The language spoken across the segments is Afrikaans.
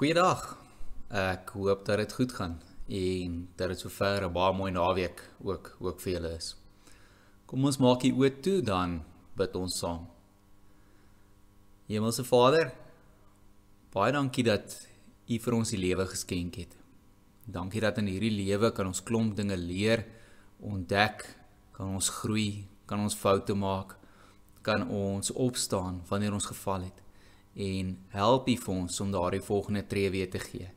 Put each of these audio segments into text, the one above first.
Goeiedag. Ek hoop dat dit goed gaan en dat dit sover 'n baie mooi naweek ook ook vir julle is. Kom ons maak die oë toe dan bid ons saam. Hemelse Vader, baie dankie dat U vir ons die lewe geskenk het. Dankie dat in hierdie lewe kan ons klomp dinge leer, ontdek, kan ons groei, kan ons foute maak, kan ons opstaan wanneer ons geval het en help U vir ons om daardie volgende tree weer te gee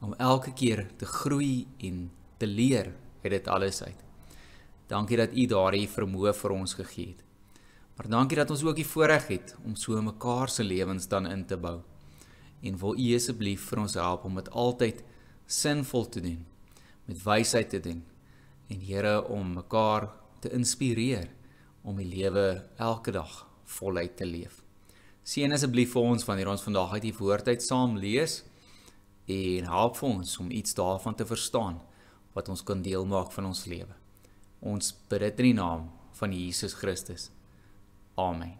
om elke keer te groei en te leer uit dit alles uit. Dankie dat U daardie vermoë vir ons gegee het. Maar dankie dat ons ook die voorreg het om so mekaar se lewens dan in te bou. En wil U asseblief vir ons help om dit altyd sinvol te doen, met wysheid te doen en Here om mekaar te inspireer om die lewe elke dag voluit te leef. Seën asseblief vir ons wanneer ons vandag uit die woord uit saam lees en help vir ons om iets daarvan te verstaan wat ons kan deel maak van ons lewe. Ons bid dit in die naam van Jesus Christus. Amen.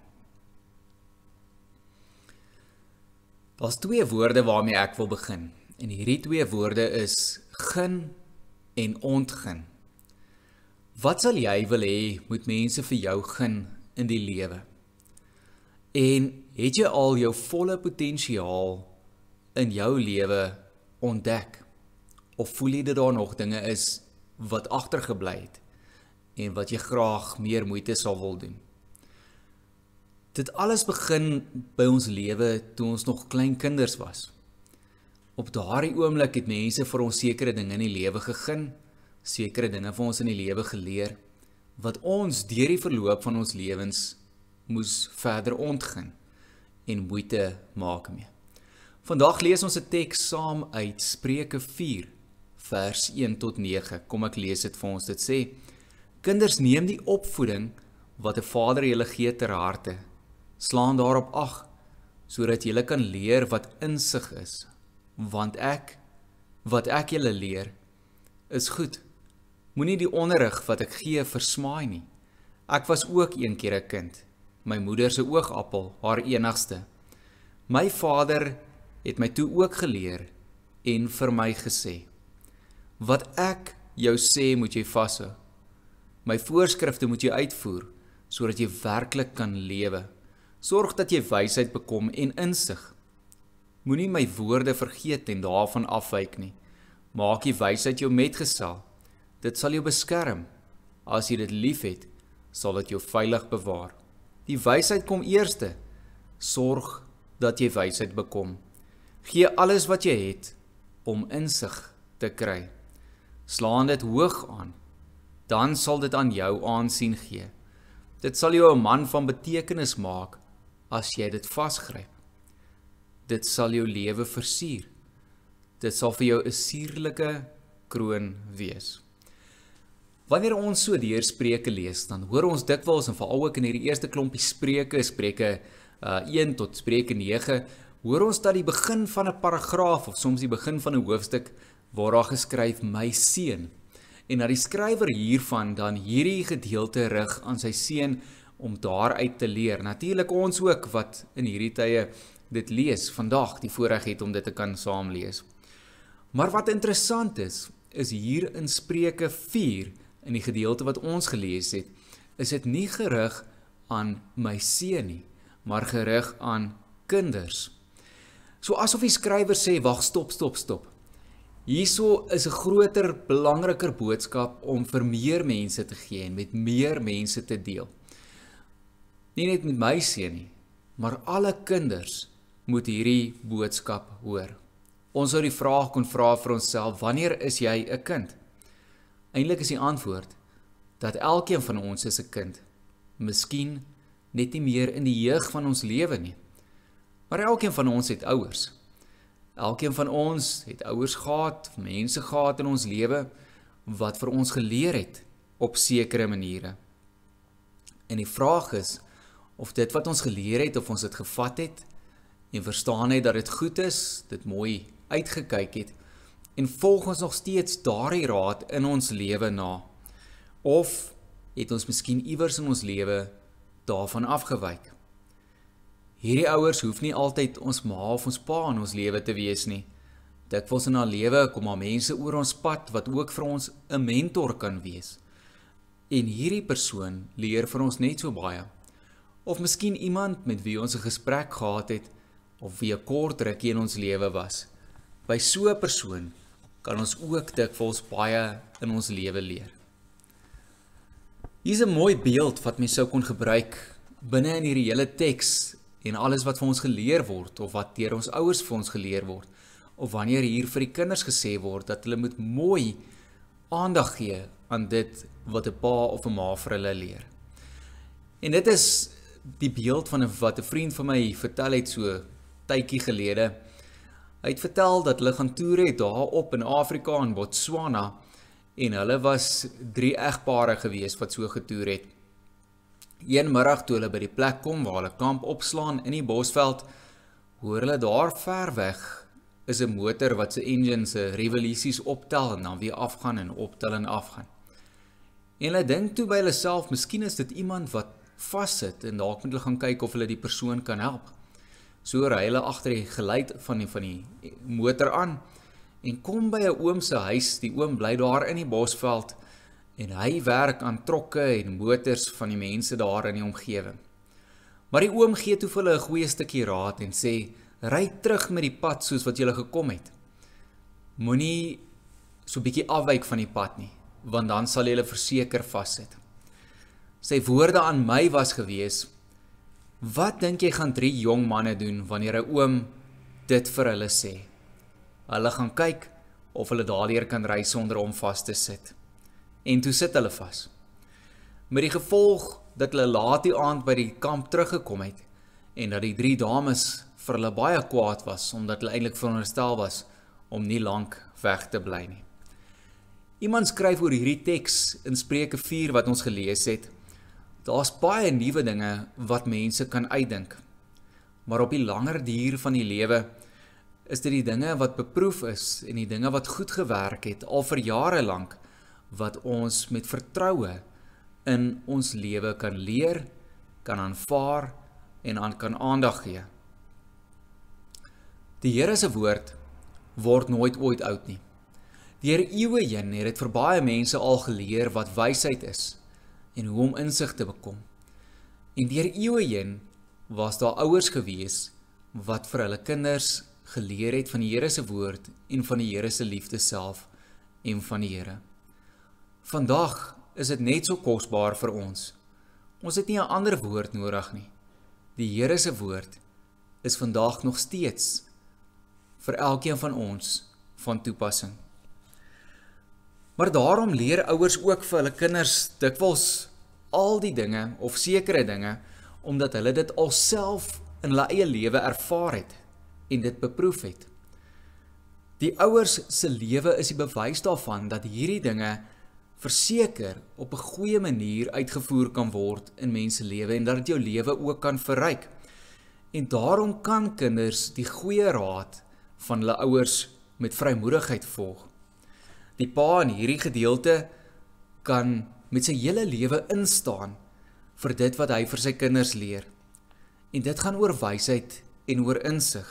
Daar's twee woorde waarmee ek wil begin. En hierdie twee woorde is gun en ontgun. Wat sal jy wil hê moet mense vir jou gun in die lewe? En het jy al jou volle potensiaal in jou lewe ontdek? Of voel jy dat daar nog dinge is wat agtergebly het en wat jy graag meer moeite sal wil doen? Dit alles begin by ons lewe toe ons nog klein kinders was. Op daardie oomblik het mense vir ons sekere dinge in die lewe gegee, sekere dinge vir ons in die lewe geleer wat ons deur die verloop van ons lewens moes verder ontgin en moeite maak mee. Vandag lees ons 'n teks saam uit Spreuke 4 vers 1 tot 9. Kom ek lees dit vir ons. Dit sê: Kinders, neem die opvoeding wat 'n Vader julle gee ter harte. Slaan daarop ag sodat julle kan leer wat insig is, want ek wat ek julle leer is goed. Moenie die onderrig wat ek gee versmaai nie. Ek was ook een keer 'n kind my moeder se oogappel, haar enigste. My vader het my toe ook geleer en vir my gesê: Wat ek jou sê, moet jy vashou. My voorskrifte moet jy uitvoer sodat jy werklik kan lewe. Sorg dat jy wysheid bekom en insig. Moenie my woorde vergeet en daarvan afwyk nie. Maak die wysheid jou metgesel. Dit sal jou beskerm. As jy dit liefhet, sal dit jou veilig bewaar. Die wysheid kom eerste. Sorg dat jy wysheid bekom. Gee alles wat jy het om insig te kry. Slaan dit hoog aan. Dan sal dit aan jou aansien gee. Dit sal jou 'n man van betekenis maak as jy dit vasgryp. Dit sal jou lewe versier. Dit sal vir jou 'n suurlike kroon wees. Wanneer ons so deur Spreuke lees, dan hoor ons dikwels en veral ook in hierdie eerste klompie Spreuke, Spreuke uh 1 tot Spreuke 9, hoor ons dat die begin van 'n paragraaf of soms die begin van 'n hoofstuk waar daar geskryf my seun en dat die skrywer hiervan dan hierdie gedeelte rig aan sy seun om daaruit te leer. Natuurlik ons ook wat in hierdie tye dit lees vandag die voorreg het om dit te kan saam lees. Maar wat interessant is, is hier in Spreuke in die gedeelte wat ons gelees het, is dit nie gerig aan my seun nie, maar gerig aan kinders. So asof die skrywer sê, "Wag, stop, stop, stop." Hierso is 'n groter, belangriker boodskap om vir meer mense te gee en met meer mense te deel. Nie net met my seun nie, maar alle kinders moet hierdie boodskap hoor. Ons sou die vraag kon vra vir onsself, wanneer is jy 'n kind? Eintlik is die antwoord dat elkeen van ons is 'n kind. Miskien net nie meer in die jeug van ons lewe nie. Maar elkeen van ons het ouers. Elkeen van ons het ouers gehad, mense gehad in ons lewe wat vir ons geleer het op sekere maniere. En die vraag is of dit wat ons geleer het of ons dit gevat het en verstaan het dat dit goed is, dit mooi uitgekyk het en volg ons nog steeds daardie raad in ons lewe na of het ons miskien iewers in ons lewe daarvan afgewyk hierdie ouers hoef nie altyd ons ma of ons pa in ons lewe te wees nie Dikwels in haar lewe kom daar mense oor ons pad wat ook vir ons 'n mentor kan wees. En hierdie persoon leer vir ons net so baie. Of miskien iemand met wie ons 'n gesprek gehad het of wie 'n kort rukkie in ons lewe was. By so 'n persoon kan ons ook dikwels baie in ons lewe leer. Hier's 'n mooi beeld wat mens sou kon gebruik binne in hierdie hele teks en alles wat vir ons geleer word of wat deur ons ouers vir ons geleer word of wanneer hier vir die kinders gesê word dat hulle moet mooi aandag gee aan dit wat 'n pa of 'n ma vir hulle leer. En dit is die beeld van 'n wat 'n vriend van my vertel het so tydjie gelede. Hy het vertel dat hulle gaan toer het daar op in Afrika en Botswana en hulle was drie egpare gewees wat so getoer het. Een middag toe hulle by die plek kom waar hulle kamp opslaan in die bosveld, hoor hulle daar ver weg is 'n motor wat se engine se revolusies optel en dan weer afgaan en optel en afgaan. En hulle dink toe by hulle self, miskien is dit iemand wat vassit en dalk moet hulle gaan kyk of hulle die persoon kan help. So ry hulle agter die geluid van die van die motor aan en kom by 'n oom se huis. Die oom bly daar in die bosveld en hy werk aan trokke en motors van die mense daar in die omgewing. Maar die oom gee toe vir hulle 'n goeie stukkie raad en sê ry terug met die pad soos wat jy gekom het. Moenie so bietjie afwyk van die pad nie, want dan sal jy hulle verseker vassit. Sy woorde aan my was gewees: "Wat dink jy gaan drie jong manne doen wanneer 'n oom dit vir hulle sê? Hulle gaan kyk of hulle daardeur kan ry sonder om vas te sit." En toe sit hulle vas. Met die gevolg dat hulle laat die aand by die kamp teruggekom het en dat die drie dames vir hulle baie kwaad was omdat hulle eintlik veronderstel was om nie lank weg te bly nie. Iemand skryf oor hierdie teks in Spreuke 4 wat ons gelees het. Daar's baie nuwe dinge wat mense kan uitdink. Maar op die langer duur van die lewe is dit die dinge wat beproef is en die dinge wat goed gewerk het al vir jare lank wat ons met vertroue in ons lewe kan leer, kan aanvaar en aan kan aandag gee. Die Here se woord word nooit ooit oud nie. Deur eeue heen het dit vir baie mense al geleer wat wysheid is en hoe om insig te bekom. En deur eeue heen was daar ouers gewees wat vir hulle kinders geleer het van die Here se woord en van die Here se liefde self en van die Here. Vandag is dit net so kosbaar vir ons. Ons het nie 'n ander woord nodig nie. Die Here se woord is vandag nog steeds vir elkeen van ons van toepassing. Maar daarom leer ouers ook vir hulle kinders dikwels al die dinge of sekere dinge omdat hulle dit alself in hulle eie lewe ervaar het en dit beproef het. Die ouers se lewe is die bewys daarvan dat hierdie dinge verseker op 'n goeie manier uitgevoer kan word in mense lewe en dat dit jou lewe ook kan verryk. En daarom kan kinders die goeie raad van hulle ouers met vrymoedigheid volg. Die pa in hierdie gedeelte kan met sy hele lewe instaan vir dit wat hy vir sy kinders leer. En dit gaan oor wysheid en oor insig.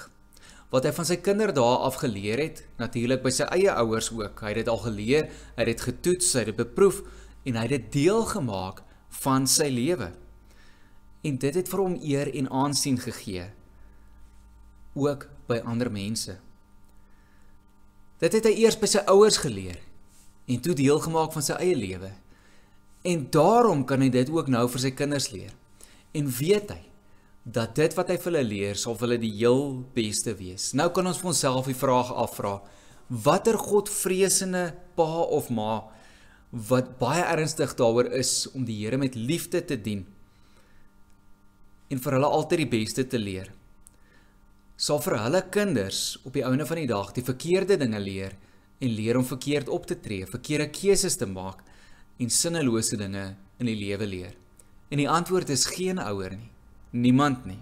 Wat hy van sy kinderdae af geleer het, natuurlik by sy eie ouers ook. Hy het dit al geleer, hy het dit getoets, hy het dit beproef en hy het dit deel gemaak van sy lewe. En dit het vir hom eer en aansien gegee ook by ander mense. Dit het hy eers by sy ouers geleer en toe deel gemaak van sy eie lewe. En daarom kan hy dit ook nou vir sy kinders leer. En weet hy dat dit wat hy vir hulle leer sal vir hulle die heel beste wees. Nou kan ons vir onsself die vraag afvra: Watter Godvreesende pa of ma wat baie ernstig daaroor is om die Here met liefde te dien en vir hulle altyd die beste te leer? Sal vir hulle kinders op die ouene van die dag die verkeerde dinge leer en leer om verkeerd op te tree, verkeerde keuses te maak en sinnelose dinge in die lewe leer. En die antwoord is geen ouer nie, niemand nie.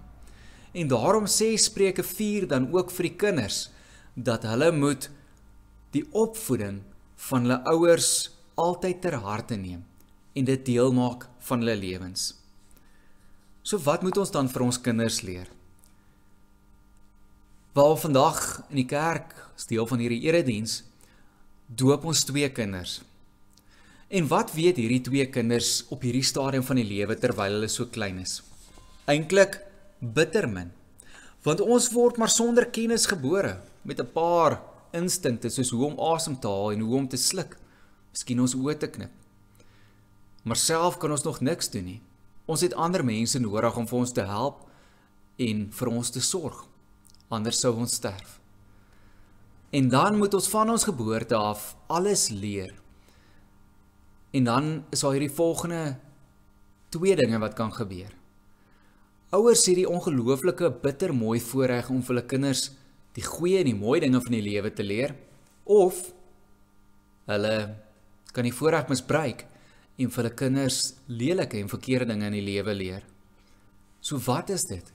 En daarom sê Spreuke 4 dan ook vir die kinders dat hulle moet die opvoeding van hulle ouers altyd ter harte neem en dit deel maak van hulle lewens. So wat moet ons dan vir ons kinders leer? Waar vandag in die kerk, as deel van hierdie erediens, doop ons twee kinders. En wat weet hierdie twee kinders op hierdie stadium van die lewe terwyl hulle so klein is? Eintlik bitter min. Want ons word maar sonder kennis gebore met 'n paar instinkte soos hoe om asem te haal en hoe om te sluk. Miskien ons oë te knip. Maar self kan ons nog niks doen nie. Ons het ander mense nodig om vir ons te help en vir ons te sorg. Anders sou ons sterf. En dan moet ons van ons geboorte af alles leer. En dan is daar hierdie volgende twee dinge wat kan gebeur. Ouers het die ongelooflike bittermooi voorreg om vir hulle kinders die goeie en die mooi dinge van die lewe te leer of hulle kan die voorreg misbruik en vir hulle kinders lelike en verkeerde dinge in die lewe leer. So wat is dit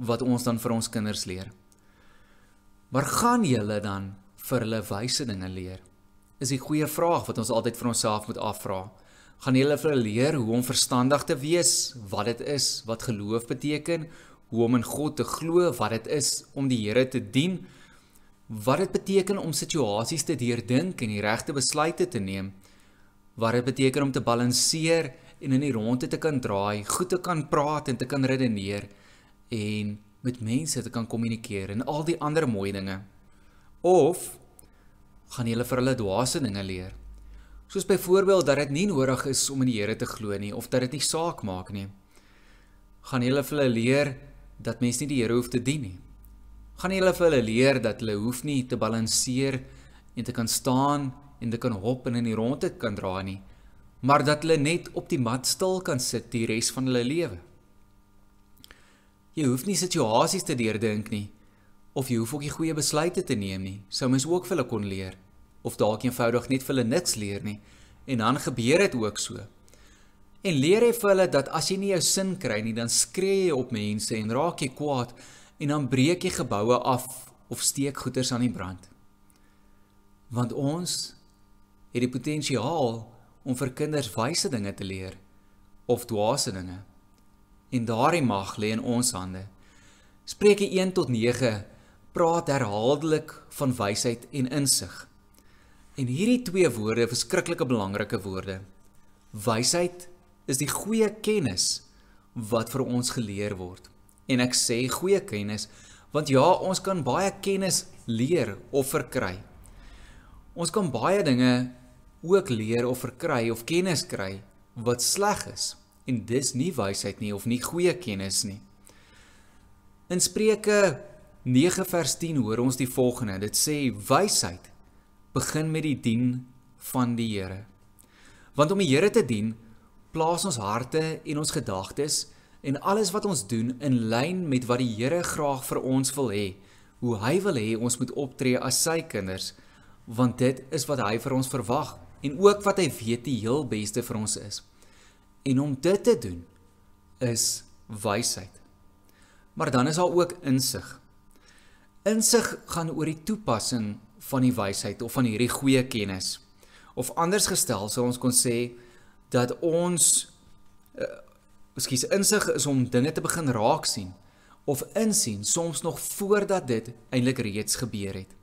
wat ons dan vir ons kinders leer? Maar gaan julle dan vir hulle wyse dinge leer? Is 'n goeie vraag wat ons altyd vir onsself moet afvra gaan hulle vir hulle leer hoe om verstandig te wees, wat dit is, wat geloof beteken, hoe om in God te glo, wat dit is om die Here te dien, wat dit beteken om situasies te deurdink en die regte besluite te neem, wat dit beteken om te balanseer en in die ronde te kan draai, goed te kan praat en te kan redeneer en met mense te kan kommunikeer en al die ander mooi dinge. Of gaan jy hulle vir hulle dwaase dinge leer? Soos byvoorbeeld dat dit nie nodig is om in die Here te glo nie of dat dit nie saak maak nie. Gaan jy hulle vir hulle leer dat mens nie die Here hoef te dien nie. Gaan jy hulle vir hulle leer dat hulle hoef nie te balanseer en te kan staan en te kan hop en in die ronde kan draai nie, maar dat hulle net op die mat stil kan sit die res van hulle lewe. Jy hoef nie situasies te deurdink nie of jy hoef ook nie goeie besluite te neem nie. Sou mens ook vir hulle kon leer of dalk eenvoudig net vir hulle niks leer nie. En dan gebeur dit ook so. En leer hy vir hulle dat as jy nie jou sin kry nie, dan skree jy op mense en raak jy kwaad en dan breek jy geboue af of steek goederes aan die brand. Want ons het die potensiaal om vir kinders wyse dinge te leer of dwaase dinge. En daardie mag lê in ons hande. Spreuke 1 tot 9 praat herhaaldelik van wysheid en insig. En hierdie twee woorde, verskriklike belangrike woorde. Wysheid is die goeie kennis wat vir ons geleer word. En ek sê goeie kennis want ja, ons kan baie kennis leer of verkry. Ons kan baie dinge ook leer of verkry of kennis kry wat sleg is en dis nie wysheid nie of nie goeie kennis nie. In Spreuke 9 vers 10 hoor ons die volgende. Dit sê wysheid begin met die dien van die Here. Want om die Here te dien, plaas ons harte en ons gedagtes en alles wat ons doen in lyn met wat die Here graag vir ons wil hê, hoe hy wil hê ons moet optree as sy kinders, want dit is wat hy vir ons verwag en ook wat hy weet die heel beste vir ons is. En om dit te doen is wysheid. Maar dan is daar ook insig. Insig gaan oor die toepassing van die wysheid of van hierdie goeie kennis. Of anders gestel sou ons kon sê dat ons uh, ekskuus insig is om dinge te begin raak sien of insien soms nog voordat dit eintlik reeds gebeur het.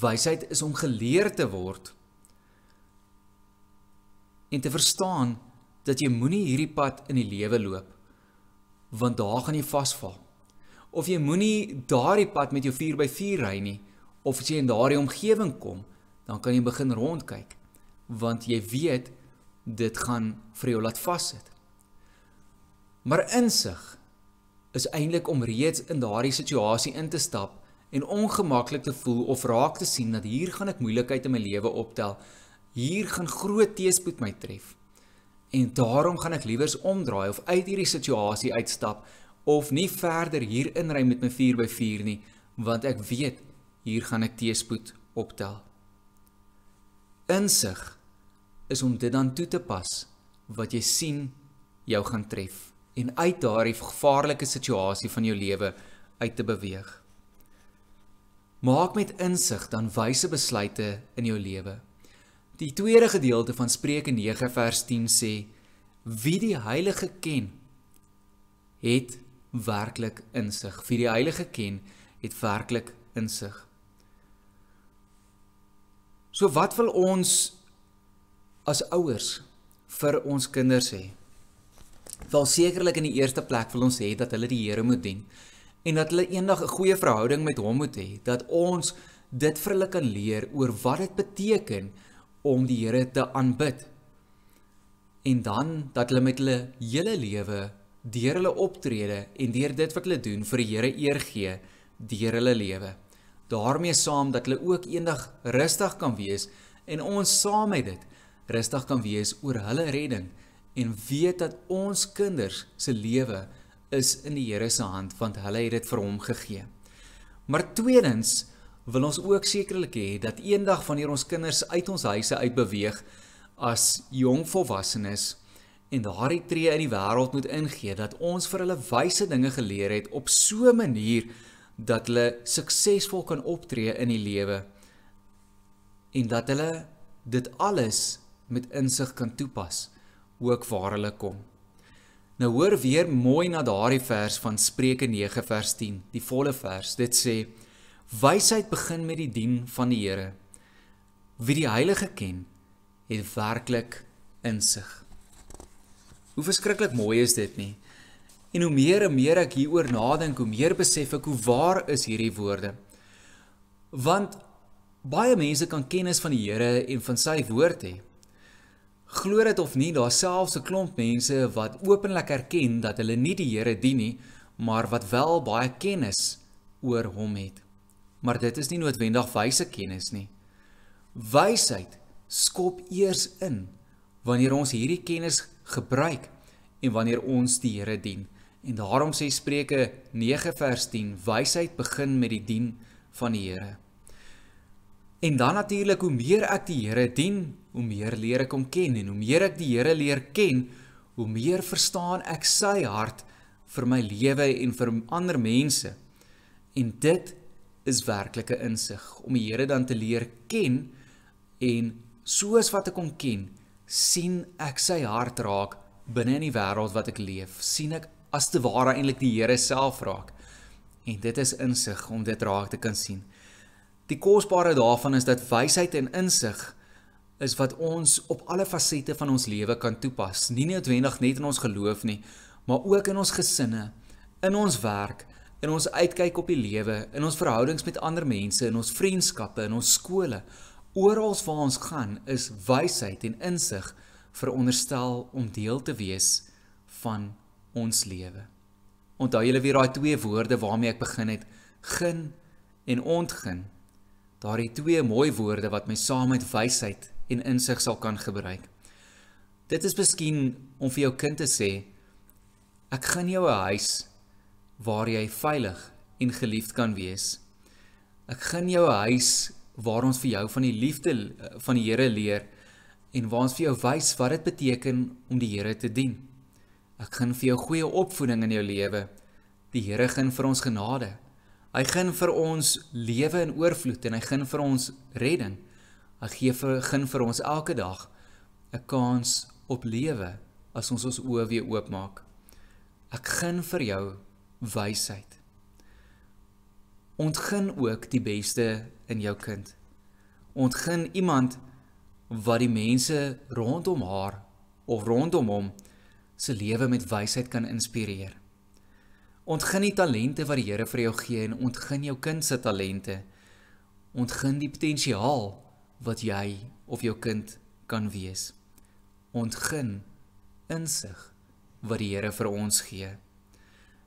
Wysheid is om geleer te word en te verstaan dat jy moenie hierdie pad in die lewe loop want daar gaan jy vasval. Of jy moenie daardie pad met jou 4x4 ry nie of as jy in daardie omgewing kom, dan kan jy begin rondkyk want jy weet dit gaan vir jou laat vassit. Maar insig is eintlik om reeds in daardie situasie in te stap en ongemaklik te voel of raak te sien dat hier gaan ek moeilikheid in my lewe optel. Hier gaan groot teëspoed my tref. En daarom gaan ek liewers omdraai of uit hierdie situasie uitstap of nie verder hier inry met my 4x4 nie, want ek weet hier gaan ek teespoed optel. Insig is om dit dan toe te pas wat jy sien jou gaan tref en uit daardie gevaarlike situasie van jou lewe uit te beweeg. Maak met insig dan wyse besluite in jou lewe. Die tweede gedeelte van Spreuke 9 vers 10 sê: Wie die Heilige ken, het werklik insig. Wie die Heilige ken, het werklik insig. So wat wil ons as ouers vir ons kinders hê? Wel sekerlik in die eerste plek wil ons hê dat hulle die Here moet dien en dat hulle eendag 'n goeie verhouding met hom moet hê, dat ons dit vir hulle kan leer oor wat dit beteken om die Here te aanbid. En dan dat hulle met hulle hele lewe deur hulle optrede en deur dit wat hulle doen vir die Here eer gee deur hulle lewe. daarmee saam dat hulle ook eendag rustig kan wees en ons saam met dit rustig kan wees oor hulle redding en weet dat ons kinders se lewe is in die Here se hand want hulle het dit vir hom gegee. Maar tweedens wil ons ook sekerlik hê dat eendag wanneer ons kinders uit ons huise uitbeweeg as jong volwassenes en daardie tree in die wêreld moet ingee dat ons vir hulle wyse dinge geleer het op so 'n manier dat hulle suksesvol kan optree in die lewe en dat hulle dit alles met insig kan toepas ook waar hulle kom. Nou hoor weer mooi na daardie vers van Spreuke 9 vers 10, die volle vers. Dit sê: Wysheid begin met die dien van die Here. Wie die Heilige ken, het werklik insig. Hoe verskriklik mooi is dit nie? En hoe meer en meer ek hieroor nadink, hoe meer besef ek hoe waar is hierdie woorde. Want baie mense kan kennis van die Here en van sy woord hê. Glo dit of nie, daar selfs 'n klomp mense wat openlik erken dat hulle nie die Here dien nie, maar wat wel baie kennis oor hom het. Maar dit is nie noodwendig wyse kennis nie. Wysheid skop eers in wanneer ons hierdie kennis gebruik en wanneer ons die Here dien. En daarom sê Spreuke 9 vers 10, wysheid begin met die dien van die Here. En dan natuurlik hoe meer ek die Here dien, hoe meer leer ek hom ken en hoe meer ek die Here leer ken, hoe meer verstaan ek sy hart vir my lewe en vir ander mense. En dit is werklike insig om die Here dan te leer ken en soos wat ek hom ken, sien ek sy hart raak binne in die wêreld wat ek leef. sien ek as te ware eintlik die Here self raak. En dit is insig om dit raak te kan sien. Die kosbare daarvan is dat wysheid en insig is wat ons op alle fasette van ons lewe kan toepas. Nie noodwendig net in ons geloof nie, maar ook in ons gesinne, in ons werk, in ons uitkyk op die lewe, in ons verhoudings met ander mense, in ons vriendskappe, in ons skole, Oral waar ons gaan is wysheid en insig veronderstel om deel te wees van ons lewe. Onthou julle weer daai twee woorde waarmee ek begin het, gun en ontgin. Daardie twee mooi woorde wat my saam met wysheid en insig sal kan gebruik. Dit is miskien om vir jou kind te sê ek gun jou 'n huis waar jy veilig en geliefd kan wees. Ek gun jou 'n huis waar ons vir jou van die liefde eh, van die Here leer en waar ons vir jou wys wat dit beteken om die Here te dien. Ek gun vir jou goeie opvoeding in jou lewe. Die Here gun vir ons genade. Hy gun vir ons lewe in oorvloed en hy gun vir ons redding. Hy gee vir gun vir ons elke dag 'n kans op lewe as ons ons oë weer oopmaak. Ek gun vir jou wysheid. Ontgin ook die beste in jou kind. Ontgin iemand wat die mense rondom haar of rondom hom se lewe met wysheid kan inspireer. Ontgin die talente wat die Here vir jou gee en ontgin jou kind se talente. Ontgin die potensiaal wat jy of jou kind kan wees. Ontgin insig wat die Here vir ons gee.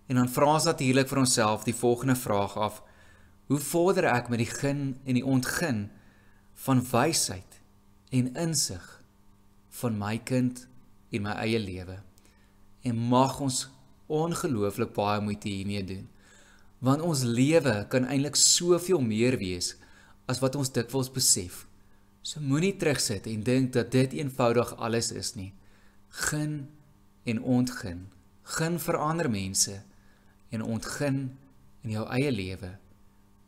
En dan vra ons natuurlik vir onsself die volgende vraag af: Hoe vorder ek met die gun en die ontgin van wysheid en insig van my kind en my eie lewe? En mag ons ongelooflik baie moeite hiermee doen. Want ons lewe kan eintlik soveel meer wees as wat ons dikwels besef. So moenie terugsit en dink dat dit eenvoudig alles is nie. Gun en ontgin. Gun vir ander mense en ontgin in jou eie lewe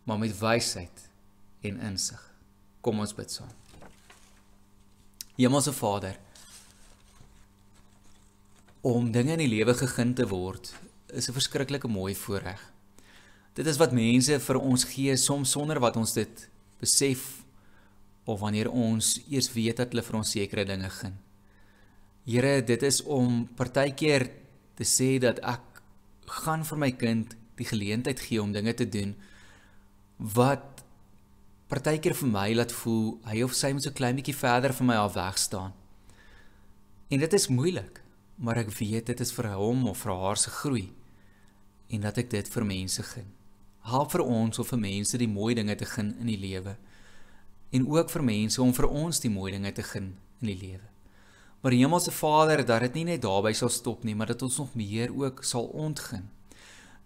maar met wysheid en insig. Kom ons bid saam. Hemelse Vader, om dinge in die lewe gegeen te word, is 'n verskriklike mooi voorreg. Dit is wat mense vir ons gee soms sonder wat ons dit besef of wanneer ons eers weet dat hulle vir ons sekere dinge gun. Here, dit is om partykeer te sê dat ek gaan vir my kind die geleentheid gee om dinge te doen wat partykeer vir my laat voel hy of sy moet so klein bietjie verder van my af weg staan. En dit is moeilik, maar ek weet dit is vir hom of vir haar se groei en dat ek dit vir mense gun. Help vir ons om vir mense die mooi dinge te gun in die lewe en ook vir mense om vir ons die mooi dinge te gun in die lewe. Maar Hemelse Vader, dat dit nie net daarby sal stop nie, maar dat ons nog meer ook sal ontgin.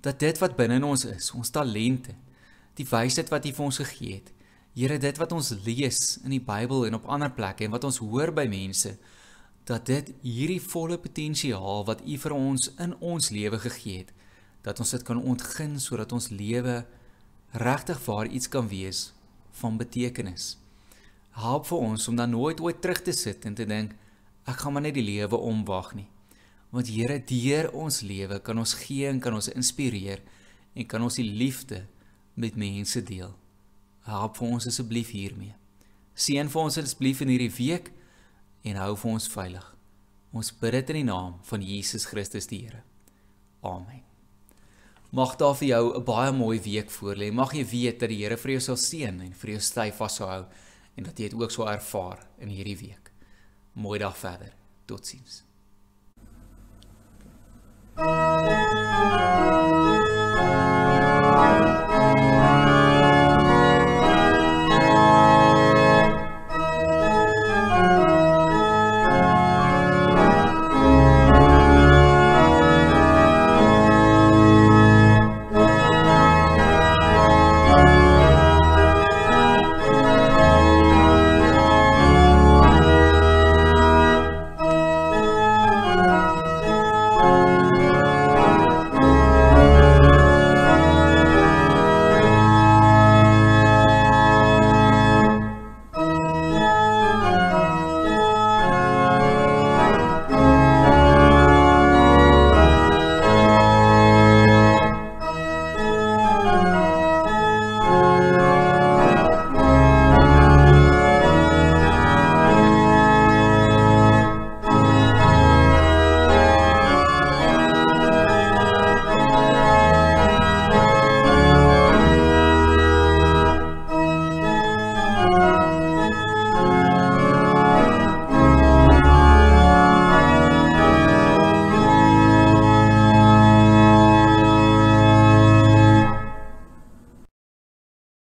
Dat dit wat binne in ons is, ons talente, die wysheid wat U vir ons gegee het, Here, dit wat ons lees in die Bybel en op ander plekke en wat ons hoor by mense, dat dit hierdie volle potensiaal wat U vir ons in ons lewe gegee het, dat ons dit kan ontgin sodat ons lewe regtig waar iets kan wees van betekenis. Help vir ons om dan nooit ooit terug te sit en te dink ek gaan maar net die lewe omwag nie. Want Here, deur ons lewe kan ons gee en kan ons inspireer en kan ons die liefde met mense deel. Help vir ons asseblief hiermee. Seën vir ons asseblief in hierdie week en hou vir ons veilig. Ons bid dit in die naam van Jesus Christus die Here. Amen. Mag daar vir jou 'n baie mooi week voorlê. Mag jy weet dat die Here vir jou sal seën en vir jou styf vashou en dat jy dit ook sou ervaar in hierdie week. Mooi dag verder. Totsiens. Thank you.